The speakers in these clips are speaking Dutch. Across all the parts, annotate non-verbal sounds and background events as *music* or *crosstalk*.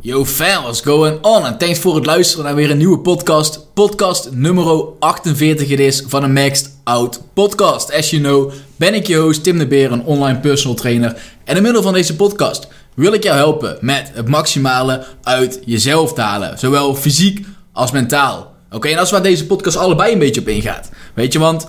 Yo fam, what's going on? En thanks voor het luisteren naar weer een nieuwe podcast. Podcast nummer 48 het is van een Maxed Out podcast. As you know ben ik je host Tim de Beer, een online personal trainer. En in middel van deze podcast wil ik jou helpen met het maximale uit jezelf te halen. Zowel fysiek als mentaal. Oké, en dat is waar deze podcast allebei een beetje op ingaat. Weet je, want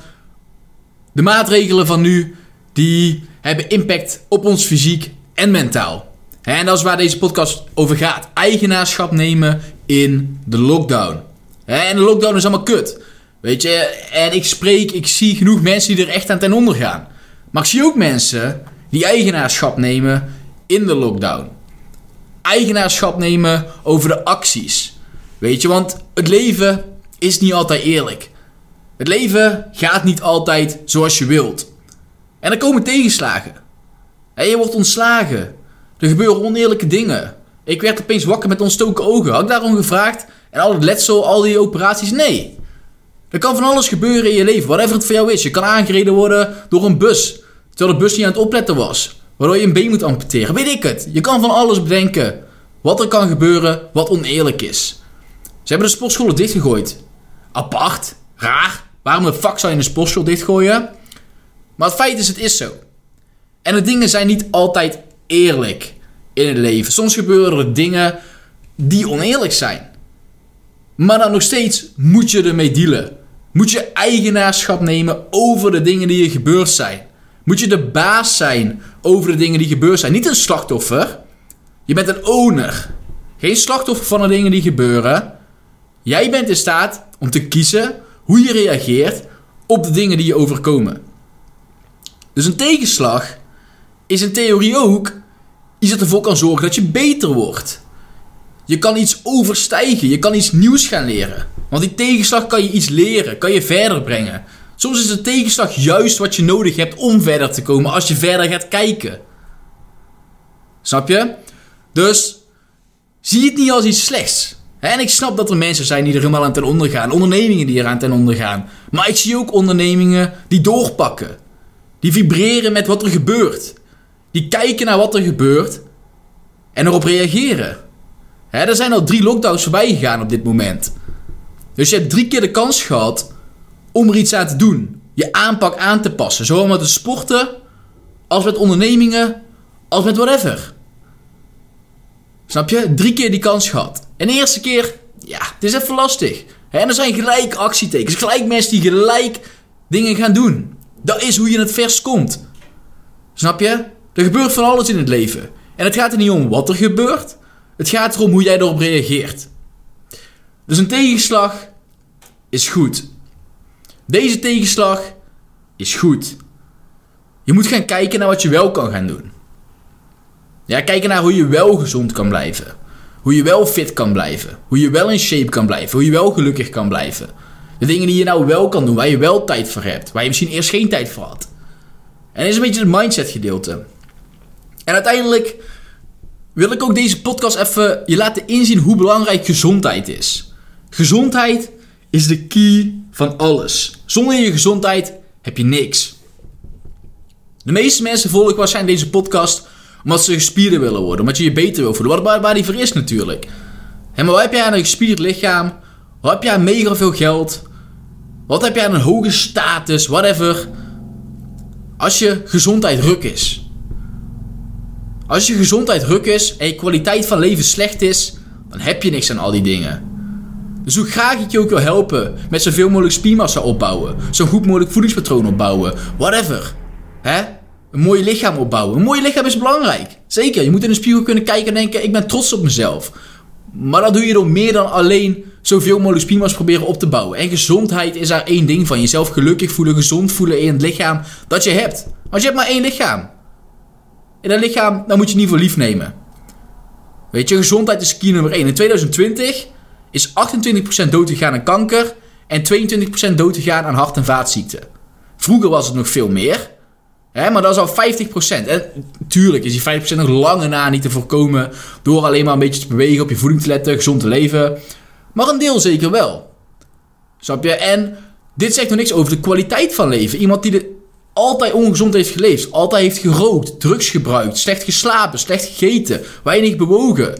de maatregelen van nu, die hebben impact op ons fysiek en mentaal. En dat is waar deze podcast over gaat. Eigenaarschap nemen in de lockdown. En de lockdown is allemaal kut. Weet je, en ik spreek, ik zie genoeg mensen die er echt aan ten onder gaan. Maar ik zie ook mensen die eigenaarschap nemen in de lockdown. Eigenaarschap nemen over de acties. Weet je, want het leven is niet altijd eerlijk. Het leven gaat niet altijd zoals je wilt. En er komen tegenslagen. En je wordt ontslagen. Er gebeuren oneerlijke dingen. Ik werd opeens wakker met ontstoken ogen. Had ik daarom gevraagd? En al het letsel, al die operaties? Nee. Er kan van alles gebeuren in je leven, whatever het voor jou is. Je kan aangereden worden door een bus, terwijl de bus niet aan het opletten was. Waardoor je een been moet amputeren. Weet ik het. Je kan van alles bedenken. Wat er kan gebeuren, wat oneerlijk is. Ze hebben de sportscholen dichtgegooid. Apart. Raar. Waarom de fuck zou je een sportschool dichtgooien? Maar het feit is, het is zo. En de dingen zijn niet altijd eerlijk in het leven. Soms gebeuren er dingen die oneerlijk zijn. Maar dan nog steeds moet je ermee dealen. Moet je eigenaarschap nemen over de dingen die er gebeurd zijn. Moet je de baas zijn over de dingen die gebeurd zijn. Niet een slachtoffer. Je bent een owner. Geen slachtoffer van de dingen die gebeuren. Jij bent in staat om te kiezen hoe je reageert op de dingen die je overkomen. Dus een tegenslag is in theorie ook iets dat ervoor kan zorgen dat je beter wordt. Je kan iets overstijgen, je kan iets nieuws gaan leren. Want die tegenslag kan je iets leren, kan je verder brengen. Soms is de tegenslag juist wat je nodig hebt om verder te komen als je verder gaat kijken. Snap je? Dus zie het niet als iets slechts. En ik snap dat er mensen zijn die er helemaal aan ten onder gaan. Ondernemingen die er aan ten onder gaan. Maar ik zie ook ondernemingen die doorpakken. Die vibreren met wat er gebeurt. Die kijken naar wat er gebeurt en erop reageren. er zijn al drie lockdowns voorbij gegaan op dit moment. Dus je hebt drie keer de kans gehad om er iets aan te doen. Je aanpak aan te passen. Zowel met de sporten, als met ondernemingen, als met whatever. Snap je? Drie keer die kans gehad. En de eerste keer, ja, het is even lastig. En er zijn gelijk actietekens. Gelijk mensen die gelijk dingen gaan doen. Dat is hoe je het vers komt. Snap je? Er gebeurt van alles in het leven. En het gaat er niet om wat er gebeurt. Het gaat erom hoe jij erop reageert. Dus een tegenslag is goed. Deze tegenslag is goed. Je moet gaan kijken naar wat je wel kan gaan doen. Ja, kijken naar hoe je wel gezond kan blijven. Hoe je wel fit kan blijven. Hoe je wel in shape kan blijven. Hoe je wel gelukkig kan blijven. De dingen die je nou wel kan doen, waar je wel tijd voor hebt. Waar je misschien eerst geen tijd voor had. En dat is een beetje het mindset gedeelte. En uiteindelijk wil ik ook deze podcast even je laten inzien hoe belangrijk gezondheid is. Gezondheid is de key van alles. Zonder je gezondheid heb je niks. De meeste mensen volgen waarschijnlijk deze podcast omdat ze gespierder willen worden, omdat je je beter wil voelen. Waar, waar die voor is natuurlijk. En maar wat heb jij aan een gespierd lichaam? Wat heb jij aan mega veel geld? Wat heb jij aan een hoge status? Whatever. Als je gezondheid ruk is. Als je gezondheid ruk is en je kwaliteit van leven slecht is, dan heb je niks aan al die dingen. Dus hoe graag ik je ook wil helpen met zoveel mogelijk spiermassa opbouwen, zo goed mogelijk voedingspatroon opbouwen, whatever. Hè? Een mooi lichaam opbouwen. Een mooi lichaam is belangrijk. Zeker, je moet in de spiegel kunnen kijken en denken: ik ben trots op mezelf. Maar dat doe je door meer dan alleen zoveel mogelijk spiermassa proberen op te bouwen. En gezondheid is daar één ding van. Jezelf gelukkig voelen, gezond voelen in het lichaam dat je hebt. Want je hebt maar één lichaam. In dat lichaam, daar moet je niet voor lief nemen. Weet je, gezondheid is key nummer 1. In 2020 is 28% dood gegaan aan kanker en 22% dood gegaan aan hart- en vaatziekten. Vroeger was het nog veel meer, hè, maar dat is al 50%. En tuurlijk is die 50% nog lange na niet te voorkomen door alleen maar een beetje te bewegen, op je voeding te letten, gezond te leven. Maar een deel zeker wel. Snap je? En dit zegt nog niks over de kwaliteit van leven. Iemand die de, altijd ongezond heeft geleefd, altijd heeft gerookt, drugs gebruikt, slecht geslapen, slecht gegeten, weinig bewogen.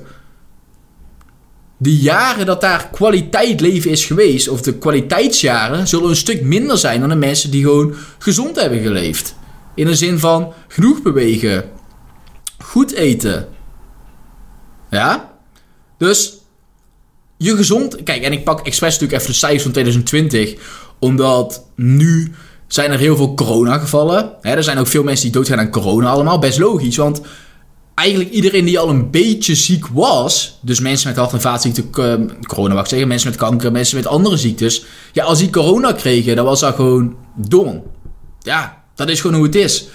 De jaren dat daar kwaliteit leven is geweest, of de kwaliteitsjaren, zullen een stuk minder zijn dan de mensen die gewoon gezond hebben geleefd. In de zin van genoeg bewegen, goed eten. Ja? Dus je gezond. Kijk, en ik pak expres natuurlijk even de cijfers van 2020, omdat nu zijn er heel veel coronagevallen. Er zijn ook veel mensen die doodgaan aan corona allemaal. Best logisch, want eigenlijk iedereen die al een beetje ziek was, dus mensen met hart- en vaatziekten, uh, corona mag ik zeggen, mensen met kanker, mensen met andere ziektes, ja, als die corona kregen, dan was dat gewoon dom. Ja, dat is gewoon hoe het is.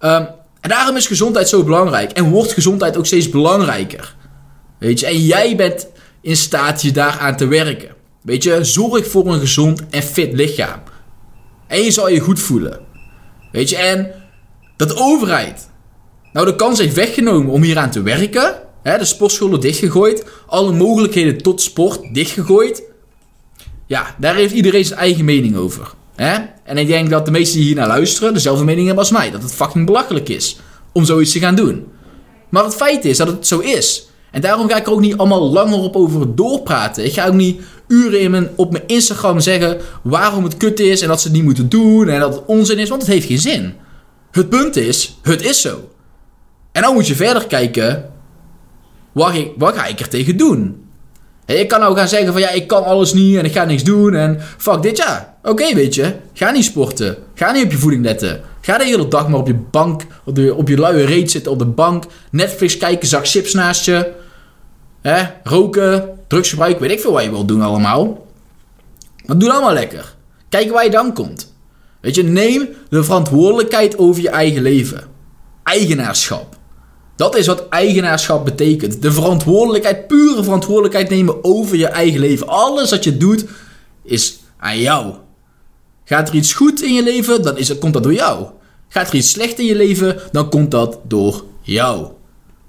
Um, en daarom is gezondheid zo belangrijk en wordt gezondheid ook steeds belangrijker. Weet je, en jij bent in staat je daaraan te werken. Weet je, zorg voor een gezond en fit lichaam. En je zal je goed voelen. Weet je, en dat overheid nou de kans heeft weggenomen om hier aan te werken. Hè, de sportscholen dichtgegooid. Alle mogelijkheden tot sport dichtgegooid. Ja, daar heeft iedereen zijn eigen mening over. Hè? En ik denk dat de meesten die hier naar luisteren dezelfde mening hebben als mij. Dat het fucking belachelijk is om zoiets te gaan doen. Maar het feit is dat het zo is. En daarom ga ik er ook niet allemaal langer op over doorpraten. Ik ga ook niet uren in mijn, op mijn Instagram zeggen waarom het kut is en dat ze het niet moeten doen en dat het onzin is, want het heeft geen zin. Het punt is, het is zo. En dan moet je verder kijken, wat, wat ga ik er tegen doen? En je kan nou gaan zeggen van ja, ik kan alles niet en ik ga niks doen en fuck dit ja. Oké, weet je, ga niet sporten. Ga niet op je voeding letten. Ga de hele dag maar op je bank, op, de, op je luie reet zitten op de bank. Netflix kijken, zak chips naast je. Hè? Roken, drugsgebruik, weet ik veel wat je wilt doen allemaal. Maar doe dan maar lekker. Kijk waar je dan komt. Weet je, neem de verantwoordelijkheid over je eigen leven. Eigenaarschap. Dat is wat eigenaarschap betekent. De verantwoordelijkheid, pure verantwoordelijkheid nemen over je eigen leven. Alles wat je doet is aan jou. Gaat er iets goed in je leven, dan is het, komt dat door jou. Gaat er iets slecht in je leven, dan komt dat door jou.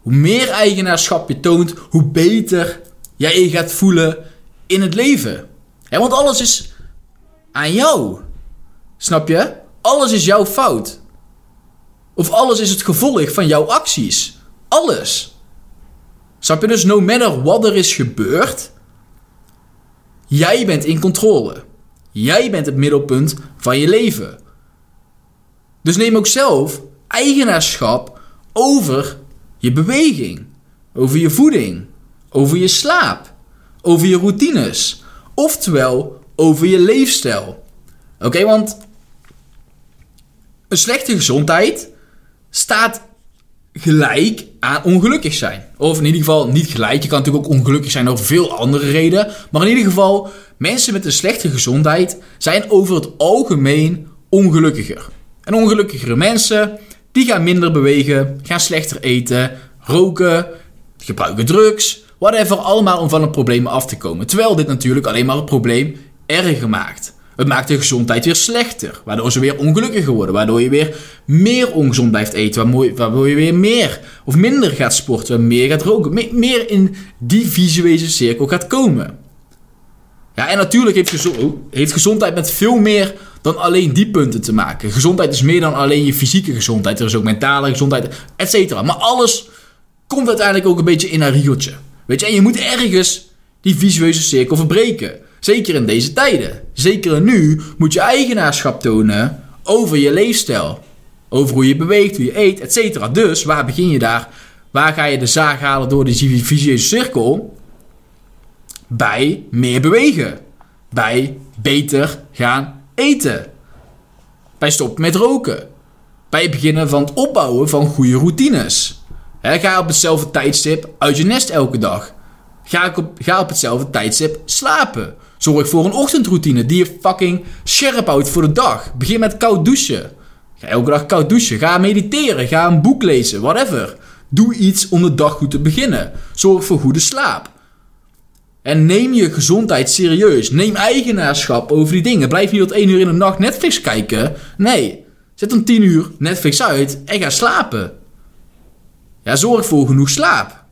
Hoe meer eigenaarschap je toont, hoe beter jij je gaat voelen in het leven. want alles is aan jou. Snap je? Alles is jouw fout. Of alles is het gevolg van jouw acties. Alles. Snap je dus, no matter wat er is gebeurd, jij bent in controle. Jij bent het middelpunt van je leven. Dus neem ook zelf eigenaarschap over je beweging, over je voeding, over je slaap, over je routines, oftewel over je leefstijl. Oké, want een slechte gezondheid staat gelijk aan ongelukkig zijn. Of in ieder geval niet gelijk. Je kan natuurlijk ook ongelukkig zijn over veel andere redenen. Maar in ieder geval, mensen met een slechte gezondheid zijn over het algemeen ongelukkiger. En ongelukkigere mensen, die gaan minder bewegen, gaan slechter eten, roken, gebruiken drugs, whatever, allemaal om van het probleem af te komen. Terwijl dit natuurlijk alleen maar het probleem erger maakt. Het maakt de gezondheid weer slechter, waardoor ze weer ongelukkiger worden, waardoor je weer meer ongezond blijft eten, waardoor je weer meer of minder gaat sporten, meer gaat roken, meer in die visuele cirkel gaat komen. Ja, en natuurlijk heeft, oh, heeft gezondheid met veel meer dan alleen die punten te maken. Gezondheid is meer dan alleen je fysieke gezondheid. Er is ook mentale gezondheid, et cetera. Maar alles komt uiteindelijk ook een beetje in een riegeltje. Weet je, en je moet ergens die visuele cirkel verbreken. Zeker in deze tijden. Zeker nu moet je eigenaarschap tonen over je leefstijl. Over hoe je beweegt, hoe je eet, et cetera. Dus waar begin je daar? Waar ga je de zaag halen door die visuele cirkel? Bij meer bewegen. Bij beter gaan eten. Bij stoppen met roken. Bij het beginnen van het opbouwen van goede routines. ga op hetzelfde tijdstip uit je nest elke dag. Ga op, ga op hetzelfde tijdstip slapen. Zorg voor een ochtendroutine die je fucking scherp houdt voor de dag. Begin met koud douchen. Ga elke dag koud douchen. Ga mediteren. Ga een boek lezen. Whatever. Doe iets om de dag goed te beginnen. Zorg voor goede slaap. En neem je gezondheid serieus. Neem eigenaarschap over die dingen. Blijf niet tot 1 uur in de nacht Netflix kijken. Nee. Zet om 10 uur Netflix uit en ga slapen. Ja, zorg voor genoeg slaap.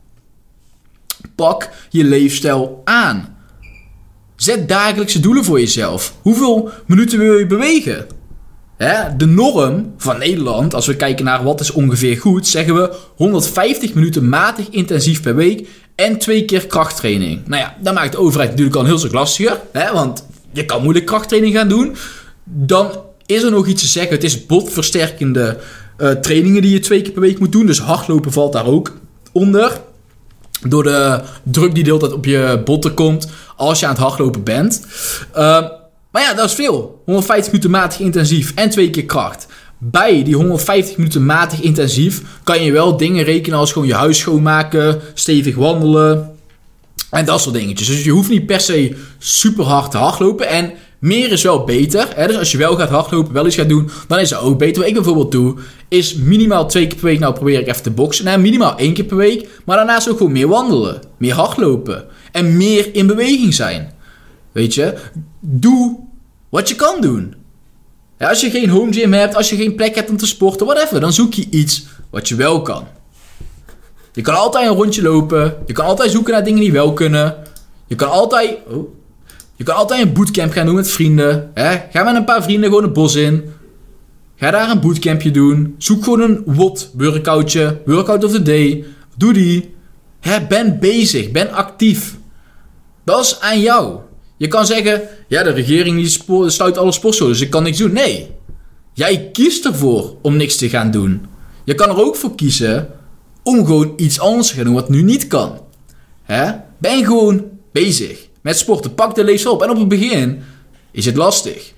Pak je leefstijl aan. Zet dagelijkse doelen voor jezelf. Hoeveel minuten wil je bewegen? Hè? De norm van Nederland, als we kijken naar wat is ongeveer goed, zeggen we 150 minuten matig intensief per week en twee keer krachttraining. Nou ja, dat maakt de overheid natuurlijk al een heel stuk lastiger, hè? want je kan moeilijk krachttraining gaan doen. Dan is er nog iets te zeggen. Het is botversterkende uh, trainingen die je twee keer per week moet doen. Dus hardlopen valt daar ook onder. Door de druk die de hele tijd op je botten komt als je aan het hardlopen bent. Uh, maar ja, dat is veel. 150 minuten matig intensief en twee keer kracht. Bij die 150 minuten matig intensief kan je wel dingen rekenen als gewoon je huis schoonmaken, stevig wandelen en dat soort dingetjes. Dus je hoeft niet per se super hard te hardlopen. En meer is wel beter. Dus als je wel gaat hardlopen, wel iets gaat doen, dan is het ook beter. Wat ik bijvoorbeeld doe, is minimaal twee keer per week. Nou probeer ik even te boksen. Nou, minimaal één keer per week. Maar daarnaast ook gewoon meer wandelen. Meer hardlopen. En meer in beweging zijn. Weet je? Doe wat je kan doen. Ja, als je geen home gym hebt, als je geen plek hebt om te sporten, whatever. Dan zoek je iets wat je wel kan. Je kan altijd een rondje lopen. Je kan altijd zoeken naar dingen die wel kunnen. Je kan altijd... Oh, je kan altijd een bootcamp gaan doen met vrienden. Hè? Ga met een paar vrienden gewoon het bos in. Ga daar een bootcampje doen. Zoek gewoon een WOT workoutje. Workout of the day. Doe die. Ben bezig. Ben actief. Dat is aan jou. Je kan zeggen, ja, de regering die sluit alle sportscholen, dus ik kan niks doen. Nee. Jij kiest ervoor om niks te gaan doen. Je kan er ook voor kiezen om gewoon iets anders te gaan doen wat nu niet kan. Hè? Ben gewoon bezig met sporten. Pak de lees op. En op het begin is het lastig.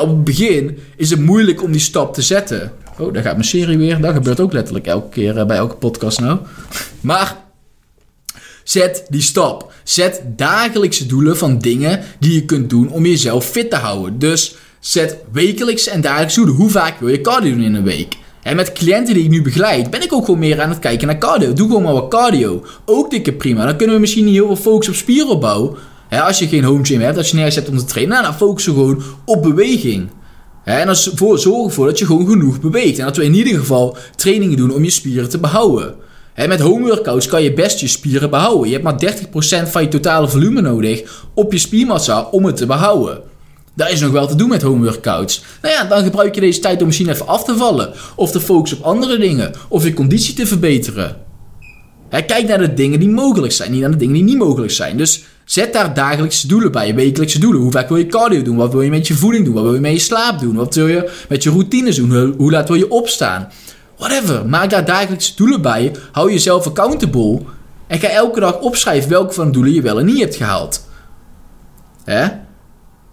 Op het begin is het moeilijk om die stap te zetten. Oh, daar gaat mijn serie weer. Dat gebeurt ook letterlijk elke keer eh, bij elke podcast nou. *laughs* Maar Zet die stap. Zet dagelijkse doelen van dingen die je kunt doen om jezelf fit te houden. Dus zet wekelijks en dagelijkse doelen. Hoe vaak wil je cardio doen in een week? En met cliënten die ik nu begeleid, ben ik ook gewoon meer aan het kijken naar cardio. Doe gewoon maar wat cardio. Ook dikke prima. Dan kunnen we misschien niet heel veel focussen op spieropbouw. Hè, als je geen home gym hebt, als je nergens hebt om te trainen, nou, dan focussen we gewoon op beweging. en dan zorgen ervoor dat je gewoon genoeg beweegt. En dat we in ieder geval trainingen doen om je spieren te behouden. He, met home workouts kan je best je spieren behouden. Je hebt maar 30% van je totale volume nodig op je spiermassa om het te behouden. Daar is nog wel te doen met home workouts. Nou ja, dan gebruik je deze tijd om misschien even af te vallen. Of te focussen op andere dingen. Of je conditie te verbeteren. Kijk naar de dingen die mogelijk zijn, niet naar de dingen die niet mogelijk zijn. Dus zet daar dagelijkse doelen bij, wekelijkse doelen. Hoe vaak wil je cardio doen? Wat wil je met je voeding doen? Wat wil je met je slaap doen? Wat wil je met je routines doen? Hoe laat wil je opstaan? Whatever. Maak daar dagelijkse doelen bij. Hou jezelf accountable. En ga elke dag opschrijven welke van de doelen je wel en niet hebt gehaald. Hè?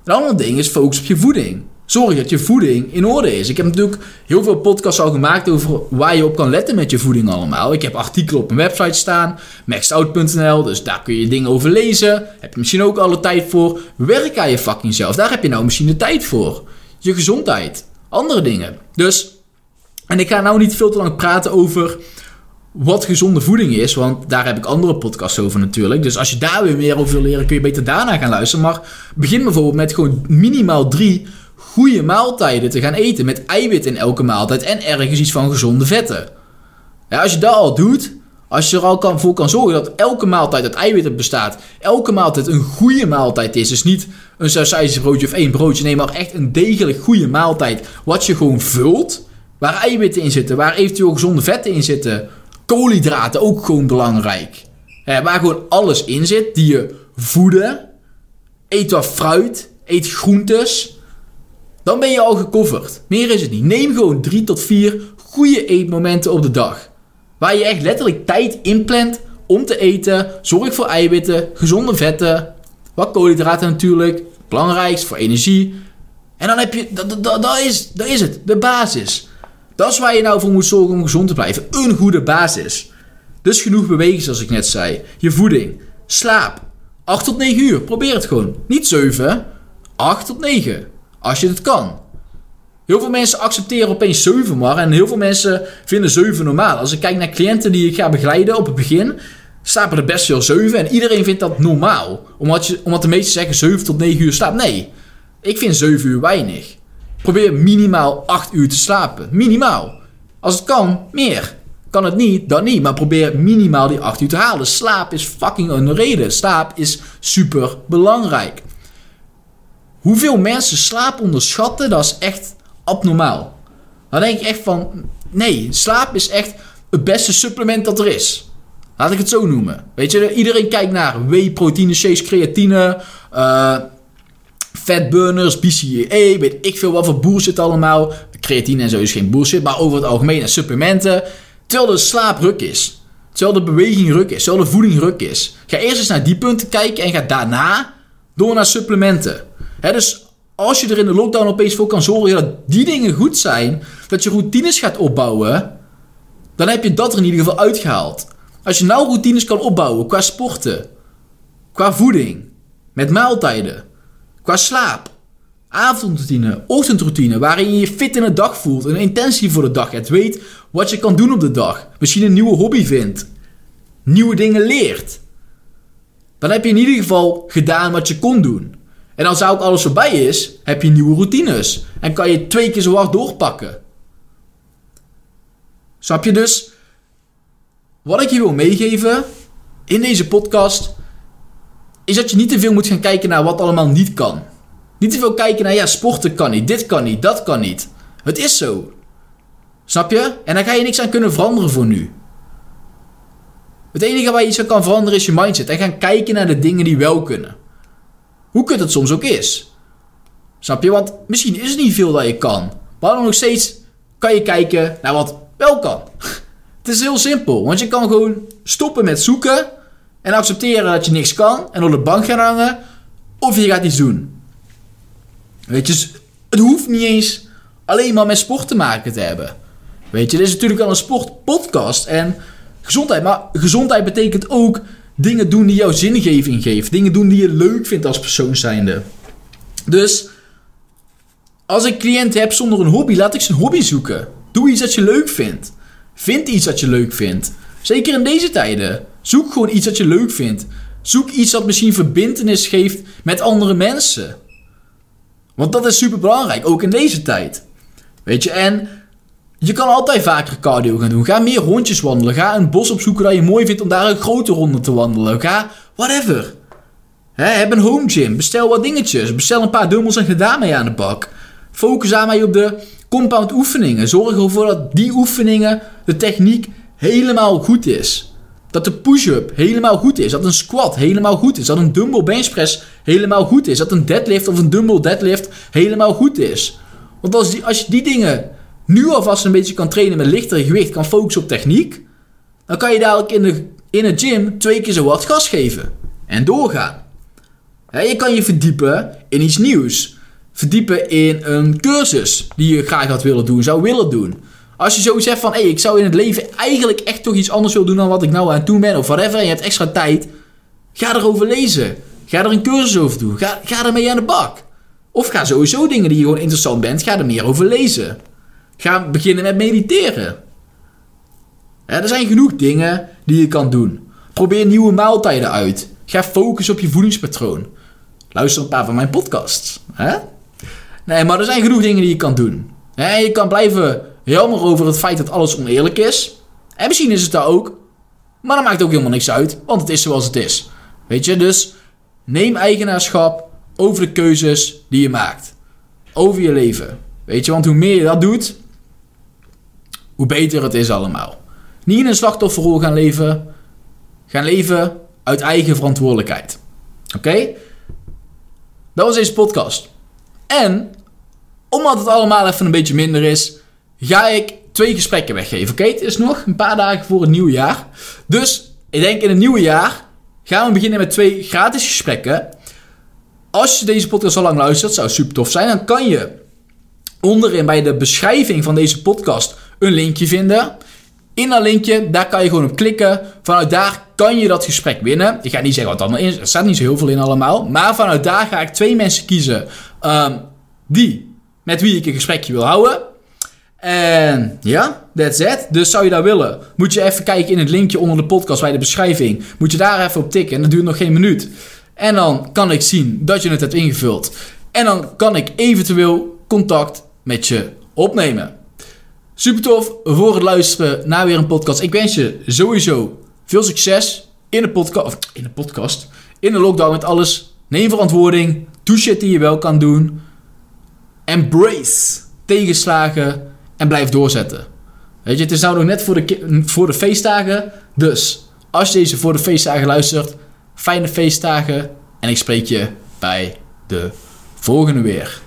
Een ander ding is focus op je voeding. Zorg dat je voeding in orde is. Ik heb natuurlijk heel veel podcasts al gemaakt over waar je op kan letten met je voeding allemaal. Ik heb artikelen op mijn website staan, maxout.nl, dus daar kun je dingen over lezen. Heb je misschien ook alle tijd voor. Werk aan je fucking zelf, daar heb je nou misschien de tijd voor. Je gezondheid, andere dingen. Dus en ik ga nou niet veel te lang praten over wat gezonde voeding is, want daar heb ik andere podcasts over natuurlijk. Dus als je daar weer meer over wil leren, kun je beter daarna gaan luisteren. Maar begin bijvoorbeeld met gewoon minimaal drie goede maaltijden te gaan eten. Met eiwit in elke maaltijd en ergens iets van gezonde vetten. Ja, als je dat al doet, als je er al kan, voor kan zorgen dat elke maaltijd uit eiwitten bestaat, elke maaltijd een goede maaltijd is. Dus niet een sausijsbroodje of één broodje, nee, maar echt een degelijk goede maaltijd. Wat je gewoon vult Waar eiwitten in zitten, waar eventueel gezonde vetten in zitten. Koolhydraten ook gewoon belangrijk. waar gewoon alles in zit die je voeden. Eet wat fruit, eet groentes. Dan ben je al gecoverd. Meer is het niet. Neem gewoon drie tot vier goede eetmomenten op de dag. Waar je echt letterlijk tijd inplant om te eten. Zorg voor eiwitten, gezonde vetten. Wat koolhydraten natuurlijk. Belangrijkst voor energie. En dan heb je, dat, dat, dat, is, dat is het, de basis. Dat is waar je nou voor moet zorgen om gezond te blijven. Een goede basis. Dus genoeg bewegen, zoals ik net zei. Je voeding. Slaap. 8 tot 9 uur. Probeer het gewoon. Niet 7. 8 tot 9. Als je het kan. Heel veel mensen accepteren opeens 7 maar. En heel veel mensen vinden 7 normaal. Als ik kijk naar cliënten die ik ga begeleiden op het begin. Slapen er best veel 7. En iedereen vindt dat normaal. Omdat, je, omdat de meesten zeggen 7 tot 9 uur slaap. Nee. Ik vind 7 uur weinig. Probeer minimaal 8 uur te slapen. Minimaal. Als het kan, meer. Kan het niet, dan niet. Maar probeer minimaal die 8 uur te halen. Slaap is fucking een reden. Slaap is super belangrijk. Hoeveel mensen slaap onderschatten, dat is echt abnormaal. Dan denk ik echt van, nee, slaap is echt het beste supplement dat er is. Laat ik het zo noemen. Weet je, iedereen kijkt naar whey, proteïne shakes, creatine, uh, fatburners, BCAA, weet ik veel wat voor bullshit allemaal. Creatine en zo is geen bullshit, maar over het algemeen en supplementen. Terwijl de slaap ruk is. Terwijl de beweging ruk is. Terwijl de voeding ruk is. Ga eerst eens naar die punten kijken en ga daarna door naar supplementen. Dus als je er in de lockdown opeens voor kan zorgen dat die dingen goed zijn, dat je routines gaat opbouwen, dan heb je dat er in ieder geval uitgehaald. Als je nou routines kan opbouwen qua sporten, qua voeding, met maaltijden, qua slaap, avondroutine, ochtendroutine, waarin je je fit in de dag voelt, een intentie voor de dag hebt, weet wat je kan doen op de dag, misschien een nieuwe hobby vindt, nieuwe dingen leert. Dan heb je in ieder geval gedaan wat je kon doen. En als ook alles voorbij is, heb je nieuwe routines. En kan je twee keer zo hard doorpakken. Snap je dus? Wat ik je wil meegeven in deze podcast is dat je niet te veel moet gaan kijken naar wat allemaal niet kan. Niet te veel kijken naar ja, sporten kan niet, dit kan niet, dat kan niet. Het is zo. Snap je? En daar ga je niks aan kunnen veranderen voor nu. Het enige waar je iets aan kan veranderen is je mindset. En gaan kijken naar de dingen die wel kunnen. Hoe kut het soms ook is. Snap je? Want misschien is het niet veel dat je kan. Maar dan nog steeds kan je kijken naar wat wel kan. *laughs* Het is heel simpel. Want je kan gewoon stoppen met zoeken. En accepteren dat je niks kan. En op de bank gaan hangen. Of je gaat iets doen. Weet je, het hoeft niet eens alleen maar met sport te maken te hebben. Weet je, dit is natuurlijk al een sportpodcast. En gezondheid. Maar gezondheid betekent ook dingen doen die jou zingeving geeft. Dingen doen die je leuk vindt als persoon zijnde. Dus als ik cliënt heb zonder een hobby, laat ik zijn hobby zoeken. Doe iets dat je leuk vindt. Vind iets dat je leuk vindt. Zeker in deze tijden. Zoek gewoon iets dat je leuk vindt. Zoek iets dat misschien verbindenis geeft met andere mensen. Want dat is super belangrijk, ook in deze tijd. Weet je, en je kan altijd vaker cardio gaan doen. Ga meer rondjes wandelen. Ga een bos opzoeken dat je mooi vindt om daar een grote ronde te wandelen. Ga whatever. heb een home gym. Bestel wat dingetjes. Bestel een paar dumbbells en ga daarmee aan de bak. Focus mij op de compound oefeningen. Zorg ervoor dat die oefeningen, de techniek helemaal goed is. Dat de push-up helemaal goed is. Dat een squat helemaal goed is. Dat een dumbbell benchpress helemaal goed is. Dat een deadlift of een dumbbell deadlift helemaal goed is. Want als, die, als je die dingen nu alvast een beetje kan trainen met lichter gewicht, kan focussen op techniek, dan kan je dadelijk in de, in het gym twee keer zo wat gas geven. En doorgaan. je kan je verdiepen in iets nieuws. Verdiepen in een cursus die je graag had willen doen, zou willen doen. Als je zo zegt van, hé, hey, ik zou in het leven eigenlijk echt toch iets anders willen doen dan wat ik nou aan het doen ben, of whatever, en je hebt extra tijd, ga erover lezen. Ga er een cursus over doen. Ga, ga ermee aan de bak. Of ga sowieso dingen die je gewoon interessant bent, ga er meer over lezen. Ga beginnen met mediteren. er zijn genoeg dingen die je kan doen. Probeer nieuwe maaltijden uit. Ga focussen op je voedingspatroon. Luister een paar van mijn podcasts. Nee, maar er zijn genoeg dingen die je kan doen. je kan blijven jammer over het feit dat alles oneerlijk is. En misschien is het dat ook. Maar dat maakt ook helemaal niks uit, want het is zoals het is. Weet je, dus neem eigenaarschap over de keuzes die je maakt. Over je leven. Weet je, want hoe meer je dat doet, hoe beter het is allemaal. Niet in een slachtofferrol gaan leven. Gaan leven uit eigen verantwoordelijkheid. Oké? Dat was deze podcast. En, omdat het allemaal even een beetje minder is, ga ik twee gesprekken weggeven. Oké, het is nog een paar dagen voor het nieuwe jaar. Dus, ik denk in het nieuwe jaar gaan we beginnen met twee gratis gesprekken. Als je deze podcast al lang luistert, zou super tof zijn. Dan kan je onderin bij de beschrijving van deze podcast een linkje vinden. In dat linkje, daar kan je gewoon op klikken. Vanuit daar kan je dat gesprek winnen. Ik ga niet zeggen wat allemaal in Er staat niet zo heel veel in allemaal. Maar vanuit daar ga ik twee mensen kiezen. Um, die, met wie ik een gesprekje wil houden. En ja, that's it. Dus zou je dat willen, moet je even kijken in het linkje onder de podcast bij de beschrijving. Moet je daar even op tikken en dat duurt nog geen minuut. En dan kan ik zien dat je het hebt ingevuld. En dan kan ik eventueel contact met je opnemen. Super tof voor het luisteren naar weer een podcast. Ik wens je sowieso veel succes in de podcast. In de podcast. In de lockdown met alles. Neem verantwoording. Doe shit die je wel kan doen. Embrace tegenslagen en blijf doorzetten. Weet je, het is nou nog net voor de, voor de feestdagen. Dus als je deze voor de feestdagen luistert, fijne feestdagen. En ik spreek je bij de volgende weer.